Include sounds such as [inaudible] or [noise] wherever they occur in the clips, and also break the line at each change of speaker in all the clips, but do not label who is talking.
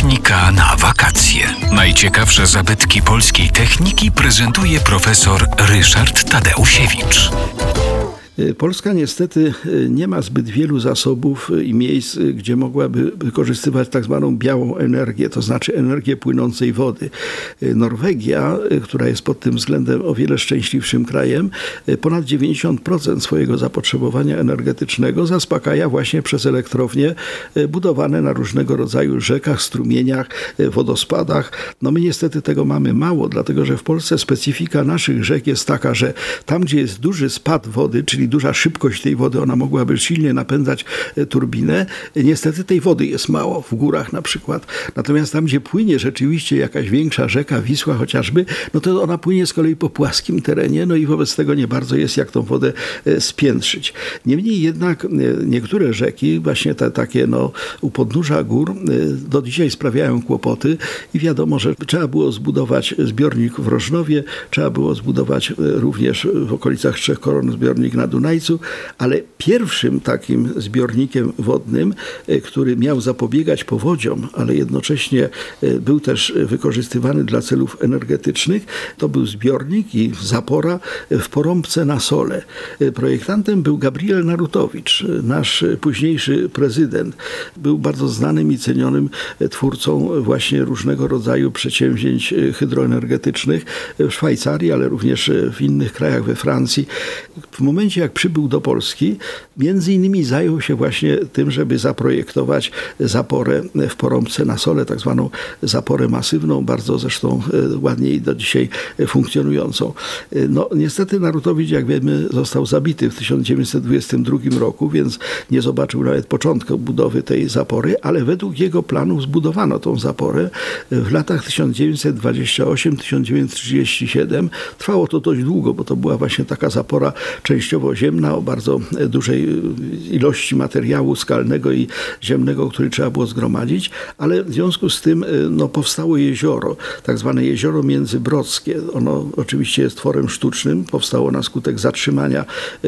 Technika na wakacje. Najciekawsze zabytki polskiej techniki prezentuje profesor Ryszard Tadeusiewicz.
Y, Polska niestety y, nie ma zbyt wielu zasobów y, i miejsc, gdzie mogłaby wykorzystywać tak zwaną białą energię, to znaczy energię płynącej wody. Norwegia, która jest pod tym względem o wiele szczęśliwszym krajem, ponad 90% swojego zapotrzebowania energetycznego zaspokaja właśnie przez elektrownie budowane na różnego rodzaju rzekach, strumieniach, wodospadach. No my niestety tego mamy mało, dlatego że w Polsce specyfika naszych rzek jest taka, że tam, gdzie jest duży spad wody, czyli duża szybkość tej wody, ona mogłaby silnie napędzać e, turbinę. Niestety tej wody jest mało, w górach na przykład. Natomiast tam, gdzie płynie rzeczywiście jakaś większa rzeka, Wisła chociażby, no to ona płynie z kolei po płaskim terenie, no i wobec tego nie bardzo jest jak tą wodę e, spiętrzyć. Niemniej jednak e, niektóre rzeki, właśnie te takie no, u podnóża gór, do dzisiaj sprawiają kłopoty i wiadomo, że trzeba było zbudować zbiornik w Rożnowie, trzeba było zbudować również w okolicach Trzech Koron zbiornik na Dunajcu, ale pierwszym takim zbiornikiem wodnym, e, który miał zapobiegać powodziom, ale jednocześnie e, był też wykorzystywany dla celów energetycznych, to był zbiornik i zapora w Porąbce na Sole. E, Projektantem był Gabriel Narutowicz, e, nasz e, późniejszy prezydent. Był bardzo znanym i cenionym e, twórcą właśnie różnego rodzaju przedsięwzięć e, hydroenergetycznych w Szwajcarii, ale również e, w innych krajach, we Francji. W momencie, jak przybył do Polski, między innymi zajął się właśnie tym, żeby zaprojektować zaporę w Porąbce na Sole, tak zwaną zaporę masywną, bardzo zresztą e, ładnie i do dzisiaj e, funkcjonującą. E, No niestety Narutowicz, jak wiemy, został zabity w 1922 roku, więc nie zobaczył nawet początku budowy tej zapory, ale według jego planów zbudowano tą zaporę w latach 1928-1937. Trwało to dość długo, bo to była właśnie taka zapora częściowo ziemna o bardzo e, dużej e, ilości materiału skalnego i ziemnego, który trzeba było zgromadzić, ale w związku z tym e, no, powstało jezioro, tak zwane jezioro międzybrodzkie. Ono oczywiście jest tworem sztucznym, powstało na skutek zatrzymania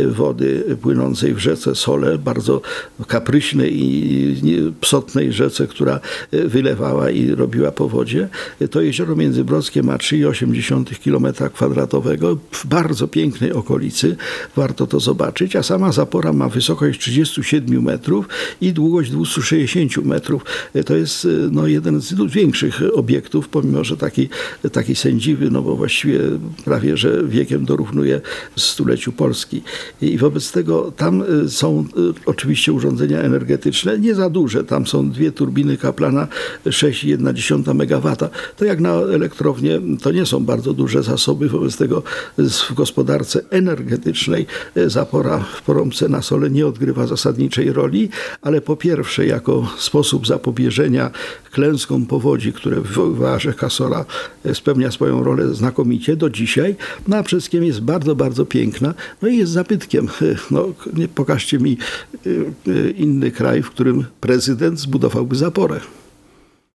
wody płynącej w rzece Sole, bardzo kapryśnej i psotnej rzece, która wylewała i robiła powodzie. To jezioro międzybrodzkie ma 3,8 km kwadratowego w bardzo pięknej okolicy. Warto to zobaczyć, a sama zapora ma wysokość 37 metrów i długość 260 metrów. E, To jest e, no, jeden z większych obiektów, pomimo, że taki, taki sędziwy, no bo właściwie prawie, że wiekiem dorównuje stuleciu Polski. I wobec tego tam e, są oczywiście urządzenia energetyczne, nie za duże. Tam są dwie turbiny Kaplana 6,1 MW. To jak na elektrownię, to nie są bardzo duże zasoby, wobec tego w gospodarce energetycznej zapora w Porąbce na Sole nie odgrywa zasadniczej roli, ale po pierwsze jako sposób zapobieżenia klęskom powodzi, które wywoływała rzeka Sola, e, spełnia swoją rolę znakomicie do dzisiaj, no a przede wszystkim jest bardzo, bardzo piękna, no i jest zabytkiem. [laughs] No, nie pokażcie mi e, e, inny kraj, w którym prezydent zbudowałby zaporę.